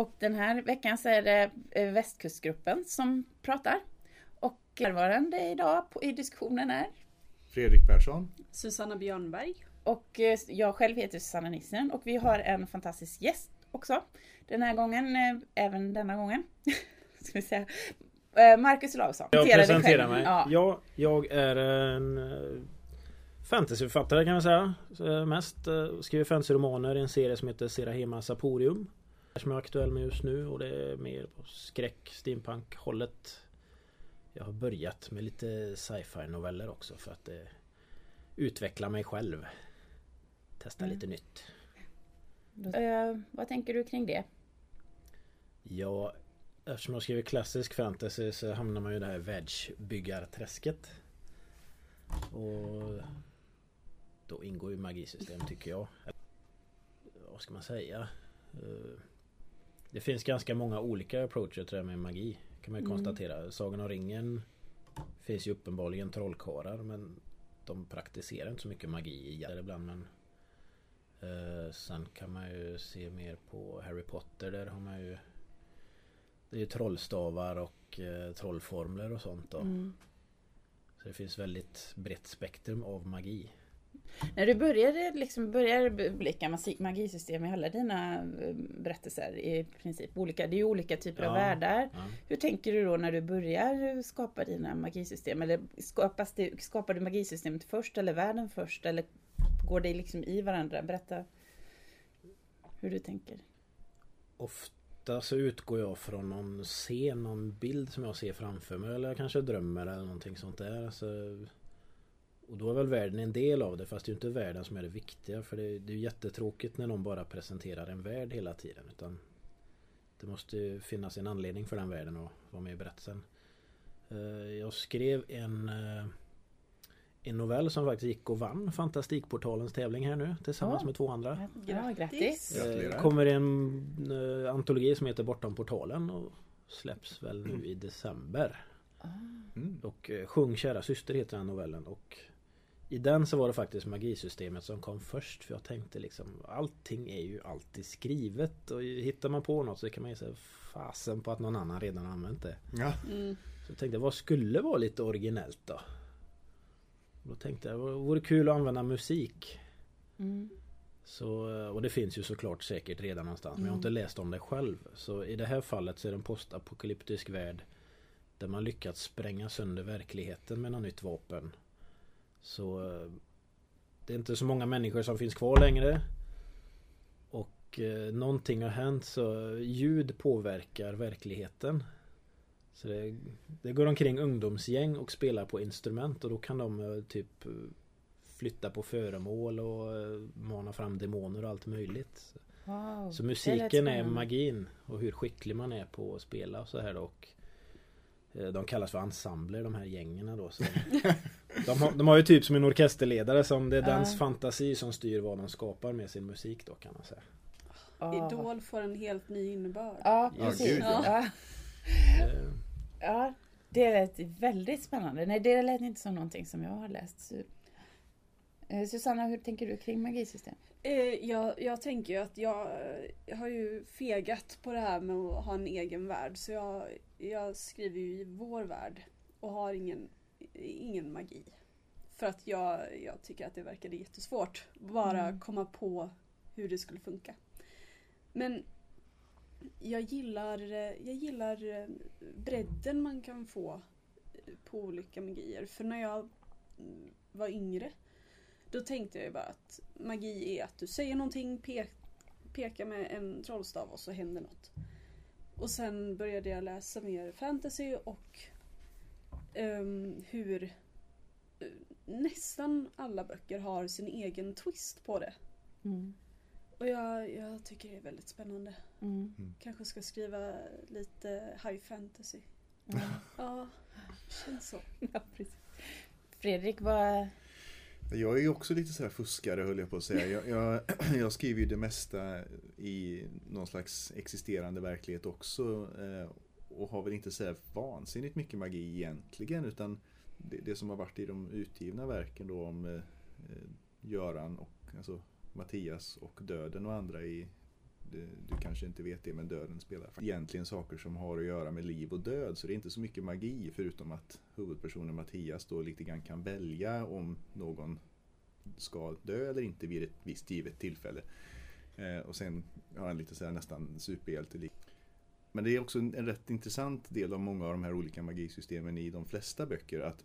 Och den här veckan så är det eh, Västkustgruppen som pratar. Och närvarande idag på, i diskussionen är Fredrik Persson. Susanna Björnberg. och eh, jag själv heter Susanna Nissen och vi har en fantastisk gäst också. Den här gången, eh, även denna gången. Ska vi säga. Marcus Olausson. Jag presenterar mig. Ja. Ja, jag är en fantasyförfattare kan man säga. Mest skriver fantasyromaner i en serie som heter Serahema Saporium. Som jag är aktuell med just nu och det är mer på skräck, steampunk hållet. Jag har börjat med lite sci-fi noveller också för att eh, utveckla mig själv. Testa Mm. lite nytt. Eh, vad tänker du kring det? Ja, eftersom jag skriver klassisk fantasy så hamnar man ju i det här världsbyggarträsket. Och då ingår ju magisystem tycker jag. Vad ska man säga? Eh, Det finns ganska många olika approacher till det här med magi. Kan man ju Mm. konstatera. Sagan om ringen finns ju uppenbarligen trollkarlar men de praktiserar inte så mycket magi i ibland men eh, Sen kan man ju se mer på Harry Potter där har man ju Det är ju trollstavar och eh, trollformler och sånt då. Mm. Så det finns väldigt brett spektrum av magi. När du började, liksom, började blicka magi- magisystem i alla dina eh, berättelser i princip, olika, det är ju olika typer av Ja. världar. Ja. Hur tänker du då när du börjar skapa dina magisystem? Eller skapas det, skapar du magisystemet först eller världen först? Eller går det liksom i varandra? Berätta hur du tänker. Ofta så utgår jag från någon scen, någon bild som jag ser framför mig eller jag kanske drömmer eller någonting sånt där. Så, och då är väl världen en del av det fast det är inte världen som är det viktiga för det, det är ju jättetråkigt när någon bara presenterar en värld hela tiden. Utan Det måste ju finnas en anledning för den världen att vara med i berättelsen. Eh, Jag skrev en eh, en novell som faktiskt gick och vann Fantastikportalens tävling här nu tillsammans Ja. med två andra. Ja, grattis! Gratulerar. Eh, kommer en eh, antologi som heter Bortom portalen och släpps väl nu i december. Mm. Och eh, Sjung kära syster heter den novellen och i den så var det faktiskt magisystemet som kom först för jag tänkte liksom allting är ju alltid skrivet och hittar man på något så kan man ju säga fasen på att någon annan redan har använt det. Ja. Mm. Så jag tänkte vad skulle vara lite originellt då? Då tänkte jag det vore kul att använda musik. Mm. Så, och det finns ju såklart säkert redan någonstans men jag har inte läst om det själv. Så i det här fallet så är det en postapokalyptisk värld där man lyckats spränga sönder verkligheten med något nytt vapen. Så eh, det är inte så många människor som finns kvar längre. Och eh, någonting har hänt så ljud påverkar verkligheten. Så det, det går omkring ungdomsgäng och spelar på instrument och då kan de eh, typ flytta på föremål och eh, mana fram demoner och allt möjligt. Wow, Så musiken är magin och hur skicklig man är på att spela och så här. Och de kallas för ensembler de här gängen då. Så de, har, de har ju typ som en orkesterledare som det är Ja. dens fantasi som styr vad de skapar med sin musik då kan man säga. Ja. Idol får en helt ny innebörd. Ja, Ja, precis. gud, ja. ja. Eh, Ja, det lät väldigt spännande. Nej, det lät inte som någonting som jag har läst. Eh, Susanna, hur tänker du kring magisystem? Eh, jag, jag tänker ju att jag, jag har ju fegat på det här med att ha en egen värld. Så jag, jag skriver ju i vår värld och har ingen, ingen magi. För att jag, jag tycker att det verkade jättesvårt. Bara Mm. komma på hur det skulle funka. Men jag gillar, eh, jag gillar bredden man kan få på olika magier. För när jag var yngre då tänkte jag ju bara att magi är att du säger någonting, pe pekar med en trollstav och så händer något. Och sen började jag läsa mer fantasy och ehm, hur eh, nästan alla böcker har sin egen twist på det. Mm. Och jag, jag tycker det är väldigt spännande. Mm. Kanske ska skriva lite high fantasy. Mm. Ja, känns så. Ja, precis. Fredrik, vad... Jag är ju också lite sådär fuskare höll jag på att säga. Jag, jag, jag skriver ju det mesta i någon slags existerande verklighet också. Eh, och har väl inte så vansinnigt mycket magi egentligen. Utan det, det som har varit i de utgivna verken då om eh, eh, Göran och alltså Mattias och Döden och andra i du, du kanske inte vet det men döden spelar egentligen saker som har att göra med liv och död. Så det är inte så mycket magi förutom att huvudpersonen Mattias då lite grann kan välja om någon ska dö eller inte vid ett visst givet tillfälle. Eh, och sen har han lite så här nästan superhjälte Men det är också en, en rätt intressant del av många av de här olika magisystemen i de flesta böcker. att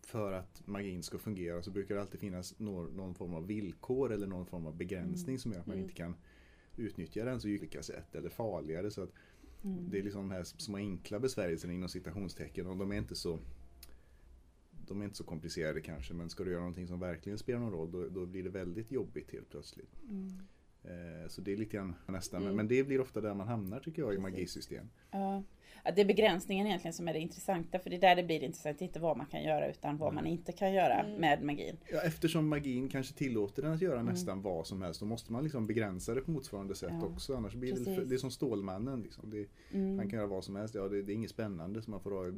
för att magin ska fungera så brukar det alltid finnas någon, någon form av villkor eller någon form av begränsning Mm. som gör att man Mm. inte kan utnyttja den så olika sätt eller farligare. Så att Mm. det är liksom de här små enkla besvärjelserna inom citationstecken och de är inte så de är inte så komplicerade kanske men ska du göra någonting som verkligen spelar någon roll då, då blir det väldigt jobbigt helt plötsligt. Mm. Eh, så det är lite grann nästan, men- Mm. men det blir ofta där man hamnar tycker jag i magisystem. Ja. Det är begränsningen egentligen som är det intressanta. För det är där det blir intressant. Inte vad man kan göra utan vad man inte kan göra Mm. med magin. Ja, eftersom magin kanske tillåter den att göra Mm. nästan vad som helst då måste man liksom begränsa det på motsvarande sätt Ja, också. Annars blir det, precis. det är som Stålmannen. Liksom. Det, Mm. Han kan göra vad som helst. Ja, det, det är inget spännande så man får ha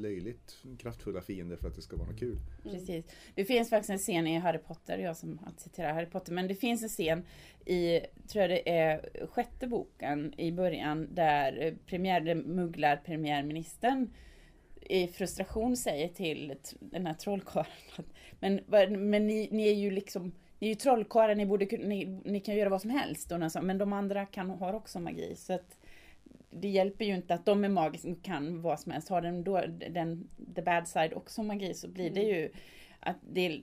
löjligt kraftfulla fiender för att det ska vara något kul. Mm. Precis. Det finns faktiskt en scen i Harry Potter, jag som att citera Harry Potter, men det finns en scen i, tror jag det är sjätte boken i början, där premiär, mugglar premiärministern i frustration säger till den här trollkarlen att men, men ni, ni är ju liksom ni är ju trollkarlar, ni, borde, ni, ni kan göra vad som helst. Och sa, men de andra kan, har också magi. Så att det hjälper ju inte att de är magiska och kan vad som helst. Har den då den the bad side också magi så blir det ju att det,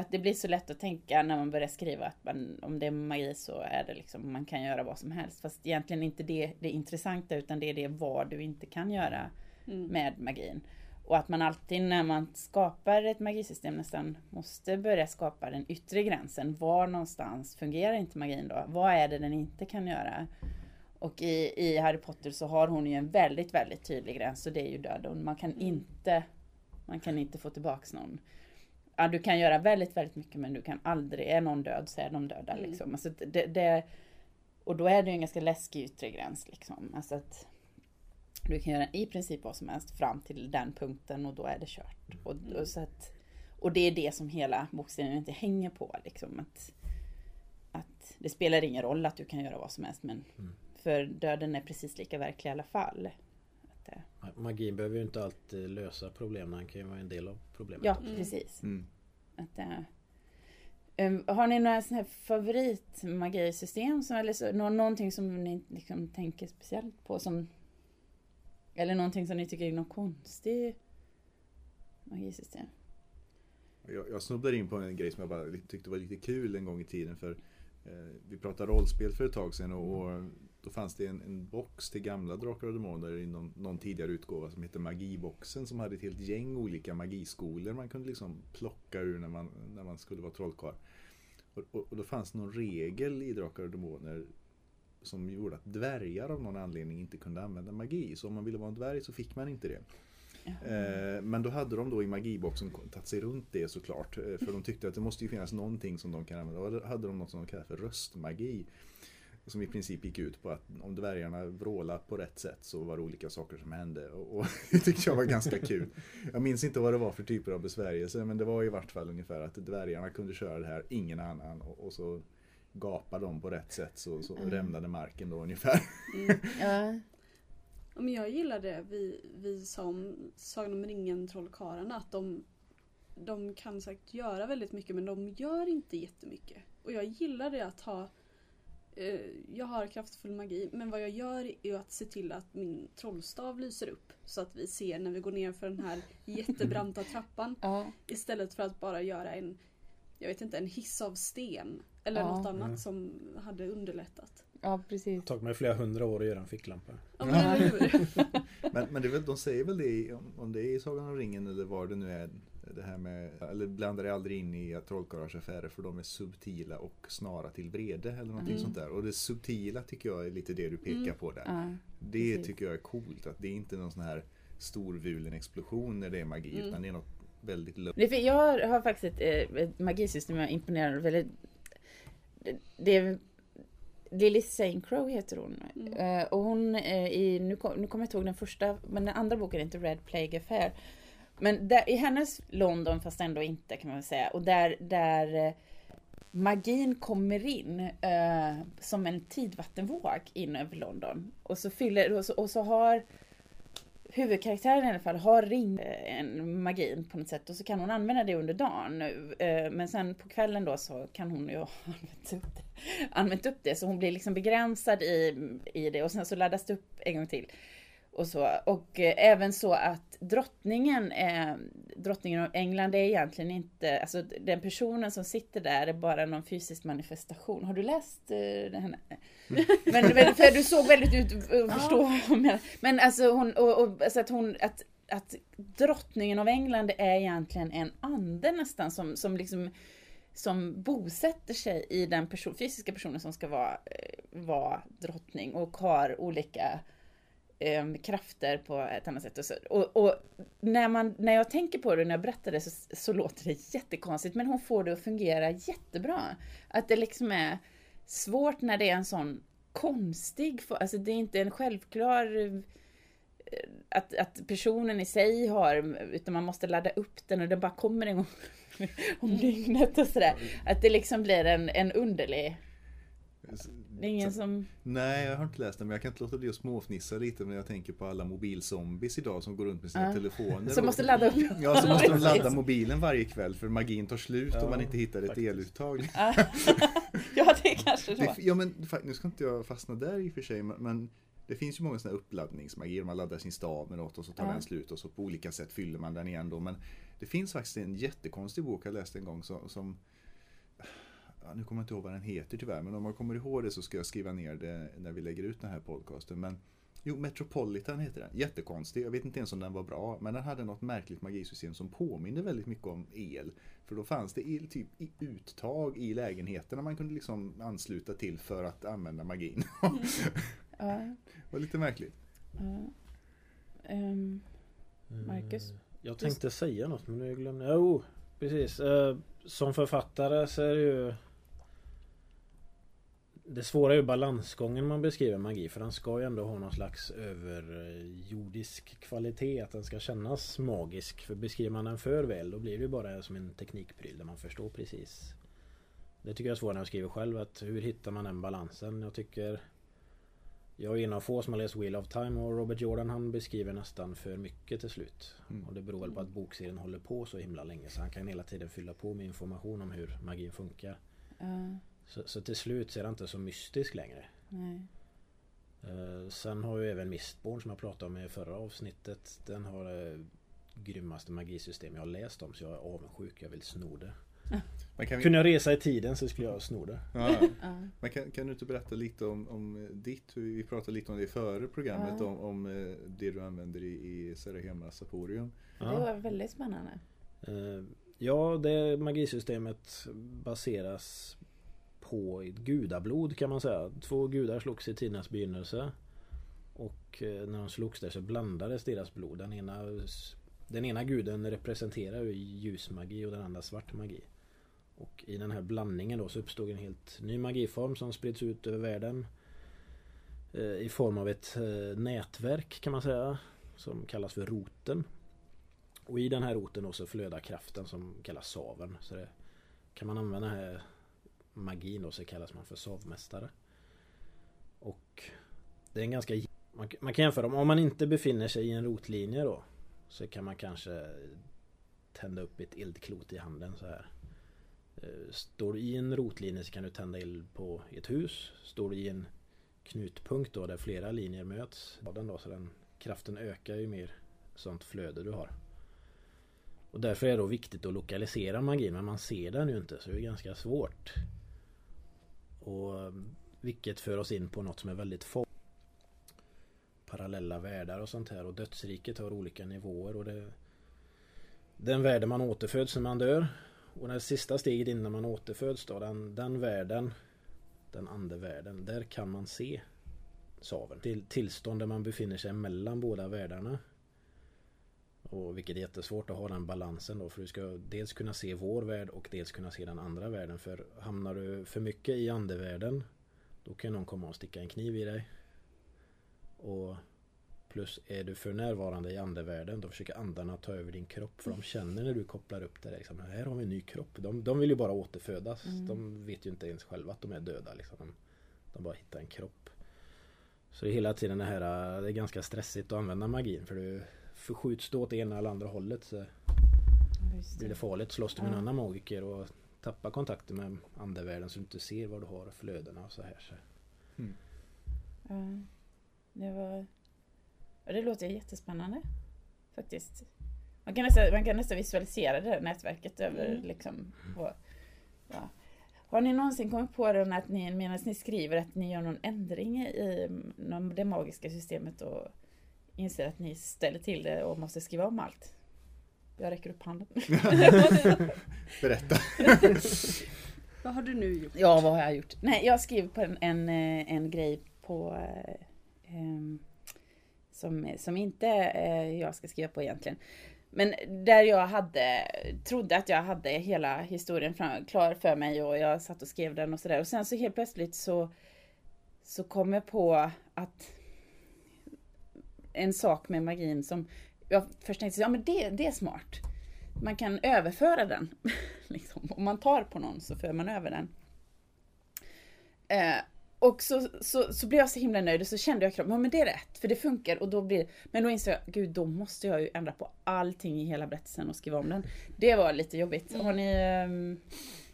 att det blir så lätt att tänka när man börjar skriva att man, om det är magi så är det liksom man kan göra vad som helst. Fast egentligen inte det det intressanta utan det är det vad du inte kan göra Mm. med magin. Och att man alltid när man skapar ett magisystem nästan måste börja skapa den yttre gränsen. Var någonstans fungerar inte magin då? Vad är det den inte kan göra? Och i, i Harry Potter så har hon ju en väldigt, väldigt tydlig gräns och det är ju döden. Man kan inte, man kan inte få tillbaks någon. Ja, du kan göra väldigt, väldigt mycket men du kan aldrig, är någon död så är de döda Mm. liksom. Alltså det, det, och då är det ju en ganska läskig yttre gräns liksom. Alltså att du kan göra i princip vad som helst fram till den punkten och då är det kört. Och, och, så att, och det är det som hela bokserien inte hänger på. Liksom, att, att det spelar ingen roll att du kan göra vad som helst men Mm. för döden är precis lika verklig i alla fall. Att, eh, Magin behöver ju inte alltid lösa problemen. Han kan ju vara en del av problemet. ja, också. Mm. precis. Mm. Att, eh, em, har ni några sådana här favoritmagisystem? Som, eller så, nå, någonting som ni liksom tänker speciellt på? Som, eller någonting som ni tycker är något konstigt magisystem? Jag, jag snubblade in på en grej som jag bara tyckte var lite kul en gång i tiden. för eh, Vi pratade rollspel för ett tag sedan och, och då fanns det en, en box till gamla Drakar och Demoner i någon, någon tidigare utgåva som hette Magiboxen som hade ett helt gäng olika magiskolor man kunde liksom plocka ur när man, när man skulle vara trollkarl. Och, och, och då fanns någon regel i Drakar och Demoner som gjorde att dvärgar av någon anledning inte kunde använda magi. Så om man ville vara en dvärg så fick man inte det. Eh, Men då hade de då i magiboxen tagit sig runt det såklart. eh, För de tyckte att det måste ju finnas någonting som de kan använda. Och då hade de något som de kallar för röstmagi. Som i princip gick ut på att om dvärgarna vrålade på rätt sätt så var det olika saker som hände. Och, och det tyckte jag var ganska kul. Jag minns inte vad det var för typer av besvärjelser men det var i vart fall ungefär att dvärgarna kunde köra det här, ingen annan. Och, och så gapade de på rätt sätt så, så Mm. rämnade marken då ungefär. Mm. Ja. Ja, men jag gillar det vi, vi sa om Sagan om ringen trollkarlarna att de, de kan säkert göra väldigt mycket men de gör inte jättemycket. Och jag gillar det att ha jag har kraftfull magi men vad jag gör är att se till att min trollstav lyser upp så att vi ser när vi går ner för den här jättebranta trappan Ja. istället för att bara göra en jag vet inte, en hiss av sten eller Ja. något annat Mm. som hade underlättat. Ja, precis. Det har tagit mig flera hundra år att göra en ficklampa. Ja, men? Men, men det är väl, de säger väl det om, om det är i Sagan om ringen eller var det nu är. det här med, eller blanda dig aldrig in i att trollkarlars affärer för de är subtila och snara till vrede eller någonting Mm. sånt där. Och det subtila tycker jag är lite det du pekar Mm. på där. Ja, det precis. tycker jag är coolt, att det är inte någon sån här storvulen explosion när det är magi Mm. utan det är något väldigt lugnt. Jag har faktiskt ett, eh, ett magisystem jag av. Väldigt, det, det är Lily St. Crow heter hon. Mm. Eh, och hon eh, i, nu, kom, nu kommer jag inte ihåg den första, men den andra boken är inte Red Plague Affair. Men där, i hennes London, fast ändå inte kan man väl säga, och där, där eh, magin kommer in eh, som en tidvattenvåg in över London. Och så fyller, och så, och så har huvudkaraktären i alla fall har ring eh, en magin på något sätt och så kan hon använda det under dagen. Eh, men sen på kvällen då så kan hon ju ha använt upp det, använt upp det så hon blir liksom begränsad i, i det och sen så laddas det upp en gång till. Och, så. och eh, även så att drottningen, eh, drottningen av England är egentligen inte, alltså den personen som sitter där är bara någon fysisk manifestation. Har du läst eh, henne? Men, men för du såg väldigt ut att förstå vad jag menar. Men alltså hon, och, och, alltså att hon, att, att drottningen av England är egentligen en ande nästan som, som liksom som bosätter sig i den person, fysiska personen som ska vara, eh, vara drottning och har olika eh, krafter på ett annat sätt. Och, så. och, och när, man, när jag tänker på det, när jag berättar det, så, så låter det jättekonstigt, men hon får det att fungera jättebra. Att det liksom är svårt när det är en sån konstig, alltså det är inte en självklar eh, att, att personen i sig har, utan man måste ladda upp den och det bara kommer en gång om dygnet och sådär. Att det liksom blir en, en underlig, det är ingen som... Nej, jag har inte läst den men jag kan inte låta bli att småfnissa lite när jag tänker på alla mobilzombies idag som går runt med sina Ja. telefoner. Som måste ladda upp. Ja, så måste de ladda mobilen varje kväll för magin tar slut Ja, om man inte hittar ett eluttag. Ja, det är kanske så. Det, ja men nu ska inte jag fastna där i och för sig men, men det finns ju många sådana här uppladdningsmagier. Man laddar sin stav med något och så tar Ja. den slut och så på olika sätt fyller man den igen då. Men det finns faktiskt en jättekonstig bok jag läste en gång som, som ja, nu kommer jag inte ihåg vad den heter tyvärr men om man kommer ihåg det så ska jag skriva ner det när vi lägger ut den här podcasten. Men Jo, Metropolitan heter den. Jättekonstig. Jag vet inte ens om den var bra. Men den hade något märkligt magisystem som påminner väldigt mycket om el. För då fanns det el, typ i uttag i lägenheterna man kunde liksom ansluta till för att använda magin. Ja, det var lite märkligt. ja. Ehm, Marcus? Eh, Jag tänkte säga något men nu glömde jag. Jo, precis. Eh, Som författare så är det ju Det svåra är ju balansgången man beskriver magi för den ska ju ändå ha någon slags överjordisk kvalitet. Att den ska kännas magisk. För beskriver man den för väl då blir det ju bara som en teknikpryl där man förstår precis. Det tycker jag är svårt när jag skriver själv. Att hur hittar man den balansen? Jag tycker jag är en av få som har läst Wheel of Time och Robert Jordan han beskriver nästan för mycket till slut. Mm. Och det beror väl på att bokserien håller på så himla länge så han kan hela tiden fylla på med information om hur magin funkar. ja, Så, så till slut så är det inte så mystisk längre. nej. Eh, sen har ju även Mistborn som jag pratade om i förra avsnittet. Den har det grymmaste magisystem jag har läst om så jag är avundsjuk. Jag vill sno det. Men kan, vi, Kunde jag resa i tiden så skulle jag sno det. ja, Ja. men kan, kan du inte berätta lite om, om ditt? Vi pratade lite om det före programmet. Ja. Om, om eh, det du använder i, i Serahema Saporium. Det var väldigt spännande. Eh, Ja, det magisystemet baseras på gudablod kan man säga. Två gudar slogs i tidernas begynnelse. Och eh, när de slogs där så blandades deras blod. Den ena, den ena guden representerar ju ljusmagi och den andra svart magi. Och i den här blandningen då så uppstod en helt ny magiform som spreds ut över världen. Eh, I form av ett eh, nätverk kan man säga. Som kallas för roten. Och i den här roten då så flödar kraften som kallas saven. Så det, kan man använda här magin då så kallas man för sovmästare. Och det är en ganska... Man, man kan jämföra, om- om man inte befinner sig i en rotlinje då så kan man kanske tända upp ett eldklot i handen så här. Eh, står du i en rotlinje så kan du tända eld på ett hus. Står du i en knutpunkt då där flera linjer möts. Den då, så den kraften ökar ju mer sånt flöde du har. Och därför är det då viktigt att lokalisera magin men man ser den ju inte så det är ganska svårt. Och eh, vilket för oss in på något som är väldigt få Parallella världar och sånt här och dödsriket har olika nivåer och det den världen man återföds när man dör. Och det sista steget innan man återföds då, den, den världen, den andevärlden, där kan man se saven. Till tillstånd där man befinner sig mellan båda världarna. Och vilket är jättesvårt att ha den balansen då för du ska dels kunna se vår värld och dels kunna se den andra världen. För hamnar du för mycket i andevärlden då kan någon komma och sticka en kniv i dig. Och Plus är du för närvarande i andevärlden då försöker andarna ta över din kropp för de känner när du kopplar upp det. Liksom, här har vi en ny kropp. De, de vill ju bara återfödas. Mm. De vet ju inte ens själva att de är döda. Liksom. De, de bara hittar en kropp. Så det är hela tiden det här, det är ganska stressigt att använda magin för du förskjuts du åt det ena eller andra hållet så det. blir det farligt. Slåss du med ja. en annan magiker och tappar kontakten med andevärlden så du inte ser vad du har flödena och så här. Så. Mm. Ja, det var och det låter jättespännande. Faktiskt. Man kan nästan, man kan nästan visualisera det här nätverket över mm. liksom. På, ja. Har ni någonsin kommit på det att ni medan ni skriver att ni gör någon ändring i det magiska systemet och inser att ni ställer till det och måste skriva om allt? Jag räcker upp handen. Berätta. vad har du nu gjort? Ja, vad har jag gjort? Nej, jag skriver på en, en, en grej på um, som, som inte eh, jag ska skriva på egentligen. Men där jag hade, trodde att jag hade hela historien fram, klar för mig och jag satt och skrev den och sådär. Och sen så helt plötsligt så, så kom jag på att en sak med magin som jag först tänkte, ja men det, det är smart. Man kan överföra den. liksom. Om man tar på någon så för man över den. Eh, och så, så, så blev jag så himla nöjd och så kände jag kroppen, men det är rätt, för det funkar. Och då blir, men då insåg jag, gud då måste jag ju ändra på allting i hela berättelsen och skriva om den. Det var lite jobbigt. Mm. Har ni... Um,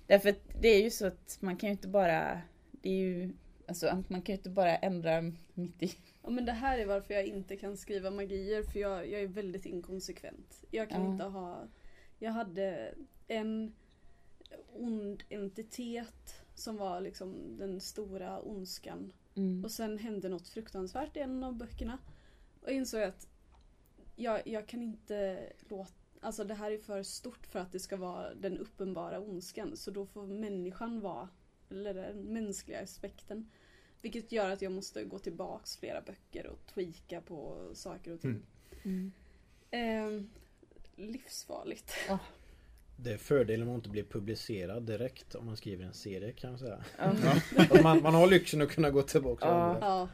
därför att det är ju så att man kan ju inte bara, det är ju, alltså man kan ju inte bara ändra mitt i. Ja men det här är varför jag inte kan skriva magier, för jag, jag är väldigt inkonsekvent. Jag kan ja. inte ha, jag hade en ond entitet som var liksom den stora ondskan. Mm. Och sen hände något fruktansvärt i en av böckerna. Och jag insåg att jag, jag kan inte låta Alltså det här är för stort för att det ska vara den uppenbara ondskan. Så då får människan vara, eller den mänskliga aspekten. Vilket gör att jag måste gå tillbaks flera böcker och tweaka på saker och ting. Mm. Mm. Eh, livsfarligt. Oh. Det är fördelen med att inte bli publicerad direkt om man skriver en serie kan jag säga. Ja. man, man har lyxen att kunna gå tillbaka ja. ja.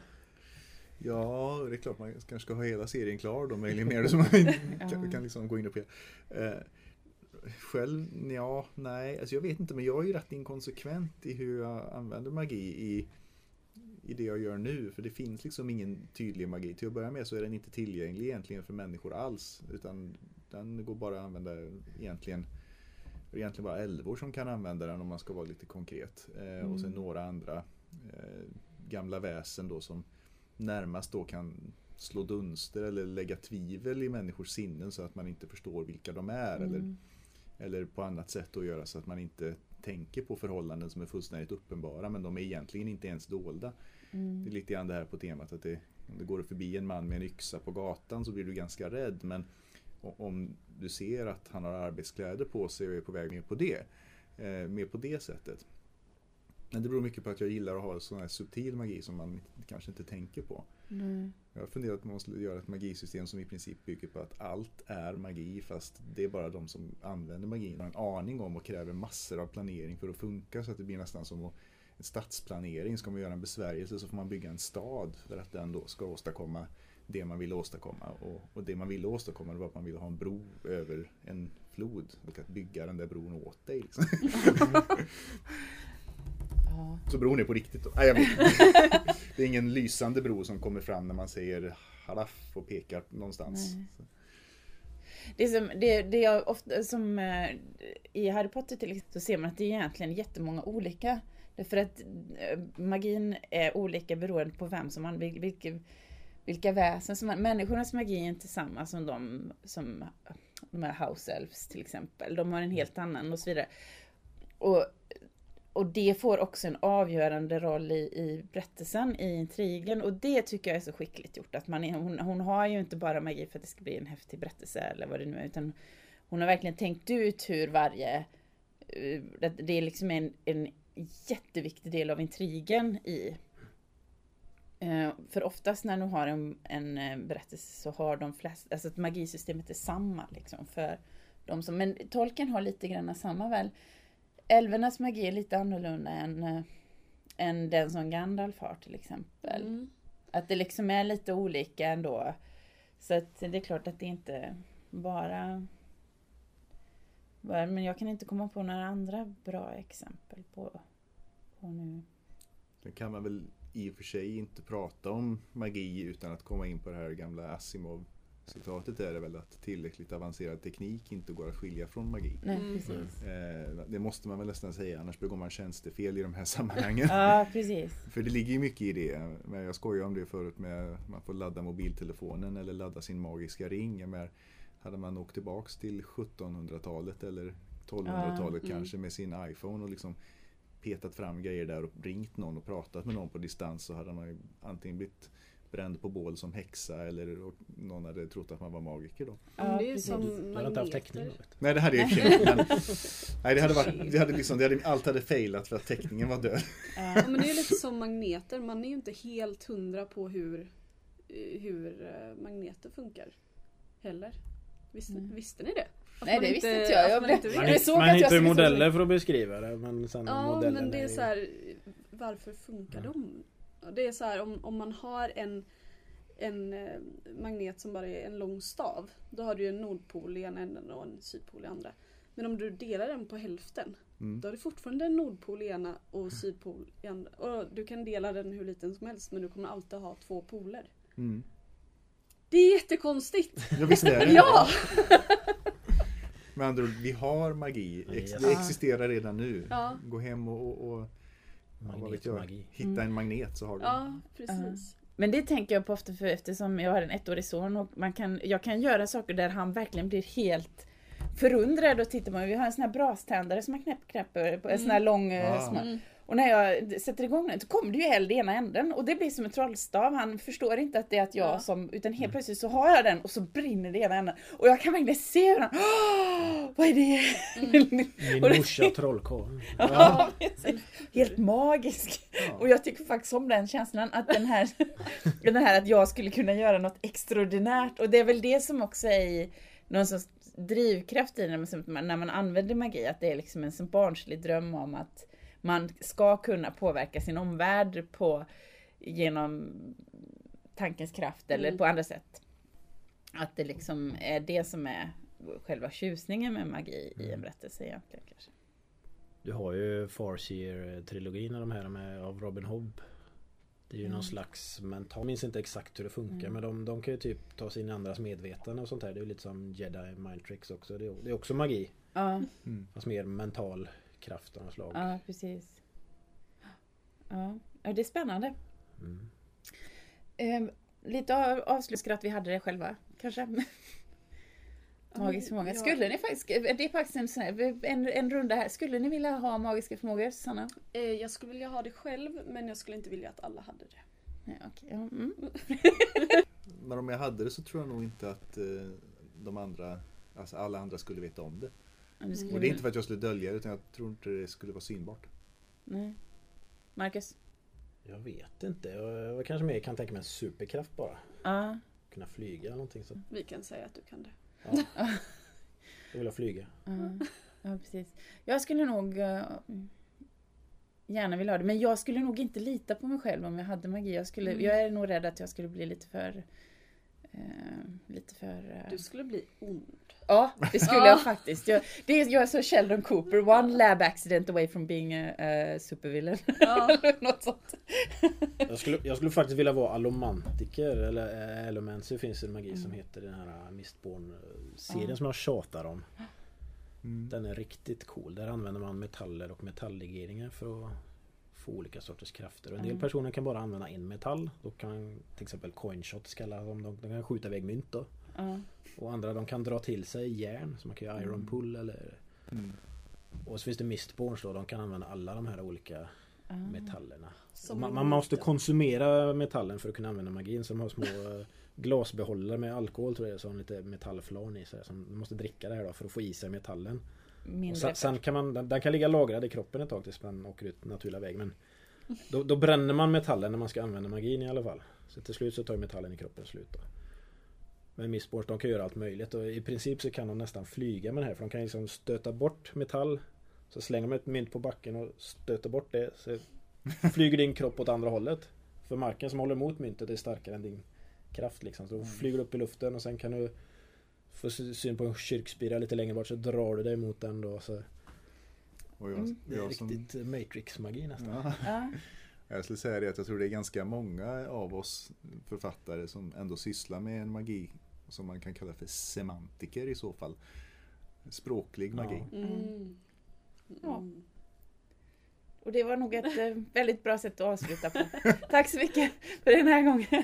Ja, det är klart man kanske ska ha hela serien klar då möjligen mer så man kan, kan liksom gå in och peka. Eh, själv, ja, nej, alltså jag vet inte men jag är ju rätt inkonsekvent i hur jag använder magi i, i det jag gör nu. För det finns liksom ingen tydlig magi. Till att börja med så är den inte tillgänglig egentligen för människor alls. Utan den går bara att använda egentligen det är egentligen bara älvor som kan använda den om man ska vara lite konkret. Eh, mm. Och sen några andra eh, gamla väsen då som närmast då kan slå dunster eller lägga tvivel i människors sinnen så att man inte förstår vilka de är. Mm. Eller, eller på annat sätt då göra så att man inte tänker på förhållanden som är fullständigt uppenbara men de är egentligen inte ens dolda. Mm. Det är lite grann det här på temat att det, om det går förbi en man med en yxa på gatan så blir du ganska rädd men om du ser att han har arbetskläder på sig och är på väg ner på det. Eh, mer på det sättet. Men det beror mycket på att jag gillar att ha sån här subtil magi som man kanske inte tänker på. Mm. Jag har funderat på att man måste göra ett magisystem som i princip bygger på att allt är magi fast det är bara de som använder magin har en aning om och kräver massor av planering för att funka så att det blir nästan som en stadsplanering. Ska man göra en besvärjelse så får man bygga en stad för att den då ska åstadkomma det man ville åstadkomma. Och, och det man ville åstadkomma var att man ville ha en bro över en flod och att bygga den där bron åt dig. Liksom. ja. Så bron är på riktigt då? Nej, jag vet. Det är ingen lysande bro som kommer fram när man säger halaff och pekar någonstans. Det, som, det, det jag ofta, som eh, i Harry Potter till exempel, så ser man att det är egentligen jättemånga olika. Därför att eh, magin är olika beroende på vem som man, vilken, vilka väsen som människornas magi är inte samma som de som de här house elves till exempel. De har en helt annan och så vidare. Och, och det får också en avgörande roll i, i berättelsen, i intrigen. Och det tycker jag är så skickligt gjort. Att man är, hon, hon har ju inte bara magi för att det ska bli en häftig berättelse eller vad det nu är. Utan hon har verkligen tänkt ut hur varje... Eh, det- Det är liksom en, en jätteviktig del av intrigen i... Eh, för oftast när du har en, en eh, berättelse så har de flesta, alltså att magisystemet är samma liksom för de som, men tolken har lite grann samma väl. Älvornas magi är lite annorlunda än, eh, än den som Gandalf har till exempel. Mm. Att det liksom är lite olika ändå. Så att det är klart att det inte bara... bara men jag kan inte komma på några andra bra exempel på, på nu. Sen kan man väl i och för sig inte prata om magi utan att komma in på det här gamla Asimov Citatet är väl att tillräckligt avancerad teknik inte går att skilja från magi. Nej, Mm. precis. Eh, det måste man väl nästan säga, annars begår man tjänstefel i de här sammanhangen. Ja, precis. För det ligger ju mycket i det. Men jag skojade om det förut med att man får ladda mobiltelefonen eller ladda sin magiska ring. Menar, hade man åkt tillbaks till 1700-talet eller 1200-talet Ja, mm. kanske med sin iPhone och liksom petat fram grejer där och ringt någon och pratat med någon på distans så hade man ju antingen blivit bränd på bål som häxa eller och någon hade trott att man var magiker då. Ja, det är som Du har inte haft du. Nej det hade jag inte, men Nej det hade varit, det hade liksom, det hade, allt hade failat för att teckningen var död. Ja. Ja, men det är lite som magneter. Man är ju inte helt hundra på hur, eh, hur eh, magneter funkar. Heller. Visste, Mm. visste ni det? Att Nej, det visste inte jag. att Jag man inte Men Man, du såg man att jag hittar modeller för att beskriva det men sen Ja men det är så här. Varför funkar de? Ja, Det är så här om, om man har en en eh, magnet som bara är en lång stav. Då har du en nordpol i ena änden och en sydpol i andra. Men om du delar den på hälften. Mm. Då har du fortfarande en nordpol i ena och sydpol i andra. Och du kan dela den hur liten som helst men du kommer alltid ha två poler. Mm. Det är jättekonstigt! Jag visste det. Ja! Med andra ord, vi har magi. Ex-. Det existerar redan nu. Ja. Gå hem och, och, och ja, vad vet jag, Magnetmagi. hitta en magnet så har du Ja, precis. Men det tänker jag på ofta för eftersom jag har en ettårig son och man kan, jag kan göra saker där han verkligen blir helt förundrad och tittar på mig. Vi har en sån här braständare som man knäpper, knäpper på en sån här lång eh, Ah. Mm. Och när jag sätter igång den så kommer det ju eld i ena änden och det blir som en trollstav. Han förstår inte att det är att jag Ja. som, utan helt plötsligt så har jag den och så brinner det i ena änden. Och jag kan verkligen se hur han, "Åh, vad är det? Min Och det- morsa trollkarl. Ja. Helt magisk. Ja. Och jag tycker faktiskt om den känslan att den här, den här att jag skulle kunna göra något extraordinärt. Och det är väl det som också är i någon sorts drivkraft i när man, när man använder magi. Att det är liksom en barnslig dröm om att man ska kunna påverka sin omvärld på, genom tankens kraft eller Mm. på andra sätt. Att det liksom är det som är själva tjusningen med magi i en berättelse egentligen. Kanske. Du har ju Farseer-trilogin och de här med, av Robin Hobb. Det är ju Mm. någon slags mental... Jag minns inte exakt hur det funkar Mm. men de, de kan ju typ ta sig in i andras medvetande och sånt där. Det är ju lite som Jedi Mind Tricks också. Det är, det är också magi. Ja. Mm. Fast mer mental kraft av något slag. Ja, precis. Ja, ja det är spännande. Mm. Eh, lite av, avslutningsskratt vi hade det själva, kanske. Magisk förmåga. Ja. Skulle ni faktiskt, det är faktiskt en, en, en runda här. Skulle ni vilja ha magiska förmågor, Sanna? Eh, Jag skulle vilja ha det själv men jag skulle inte vilja att alla hade det. Ja, okej, ja, mm. Men om jag hade det så tror jag nog inte att eh, de andra, alltså alla andra skulle veta om det. Och det är inte för att jag skulle dölja det utan jag tror inte det skulle vara synbart. Nej. Marcus? Jag vet inte. Jag, jag kanske mer kan tänka mig en superkraft bara. Ja. Kunna flyga eller någonting så. Vi kan säga att du kan det. Ja. Jag vill flyga. Ja, ja precis. Jag skulle nog eh, gärna vilja ha det, men jag skulle nog inte lita på mig själv om jag hade magi. Jag, skulle, Mm. jag är nog rädd att jag skulle bli lite för... Eh, lite för... Eh, Du skulle bli ond. Ja, det skulle Ja. jag faktiskt. Jag, det är, jag är så Sheldon Cooper, one lab accident away from being a, a supervillain. Ja. Något sånt. Jag skulle, jag skulle faktiskt vilja vara allomantiker eller äh, allomancer finns en magi som Mm. heter den här äh, Mistborn-serien Ja. som jag tjatar om. Mm. Den är riktigt cool. Där använder man metaller och metalllegeringar för att få olika sorters krafter. Och en del Mm. personer kan bara använda en metall. Då kan till exempel coinshots kallas de. De kan skjuta iväg mynt då. Ja. Och andra de kan dra till sig järn. Så man kan göra iron Mm. pull eller... Mm. Och så finns det mistborns då. De kan använda alla de här olika Ah. metallerna. Man, man måste konsumera metallen för att kunna använda magin. Så de har små eh, glasbehållare med alkohol tror jag så har de lite metallflarn i sig. Så man måste dricka det här då för att få i sig metallen. Mindre. sen, sen kan man, den, den kan ligga lagrad i kroppen ett tag tills den åker ut naturliga väg. Men då, då bränner man metallen när man ska använda magin i alla fall. Så till slut så tar metallen i kroppen slut. Då. Men Mistborns de kan göra allt möjligt och i princip så kan de nästan flyga med det här för de kan liksom stöta bort metall Så slänger de ett mynt på backen och stöter bort det så flyger din kropp åt andra hållet För marken som håller emot myntet är starkare än din kraft liksom Så då flyger du upp i luften och sen kan du Få sy- syn på en kyrkspira lite längre bort så drar du dig mot den då så Och jag, Mm. Det är jag, som, riktigt eh, Matrix-magi nästan ja, Ja. jag skulle säga det att jag tror det är ganska många av oss författare som ändå sysslar med en magi som man kan kalla för semantiker i så fall. Språklig magi. Ja. Mm. Mm. Och det var nog ett eh, väldigt bra sätt att avsluta på. Tack så mycket för den här gången.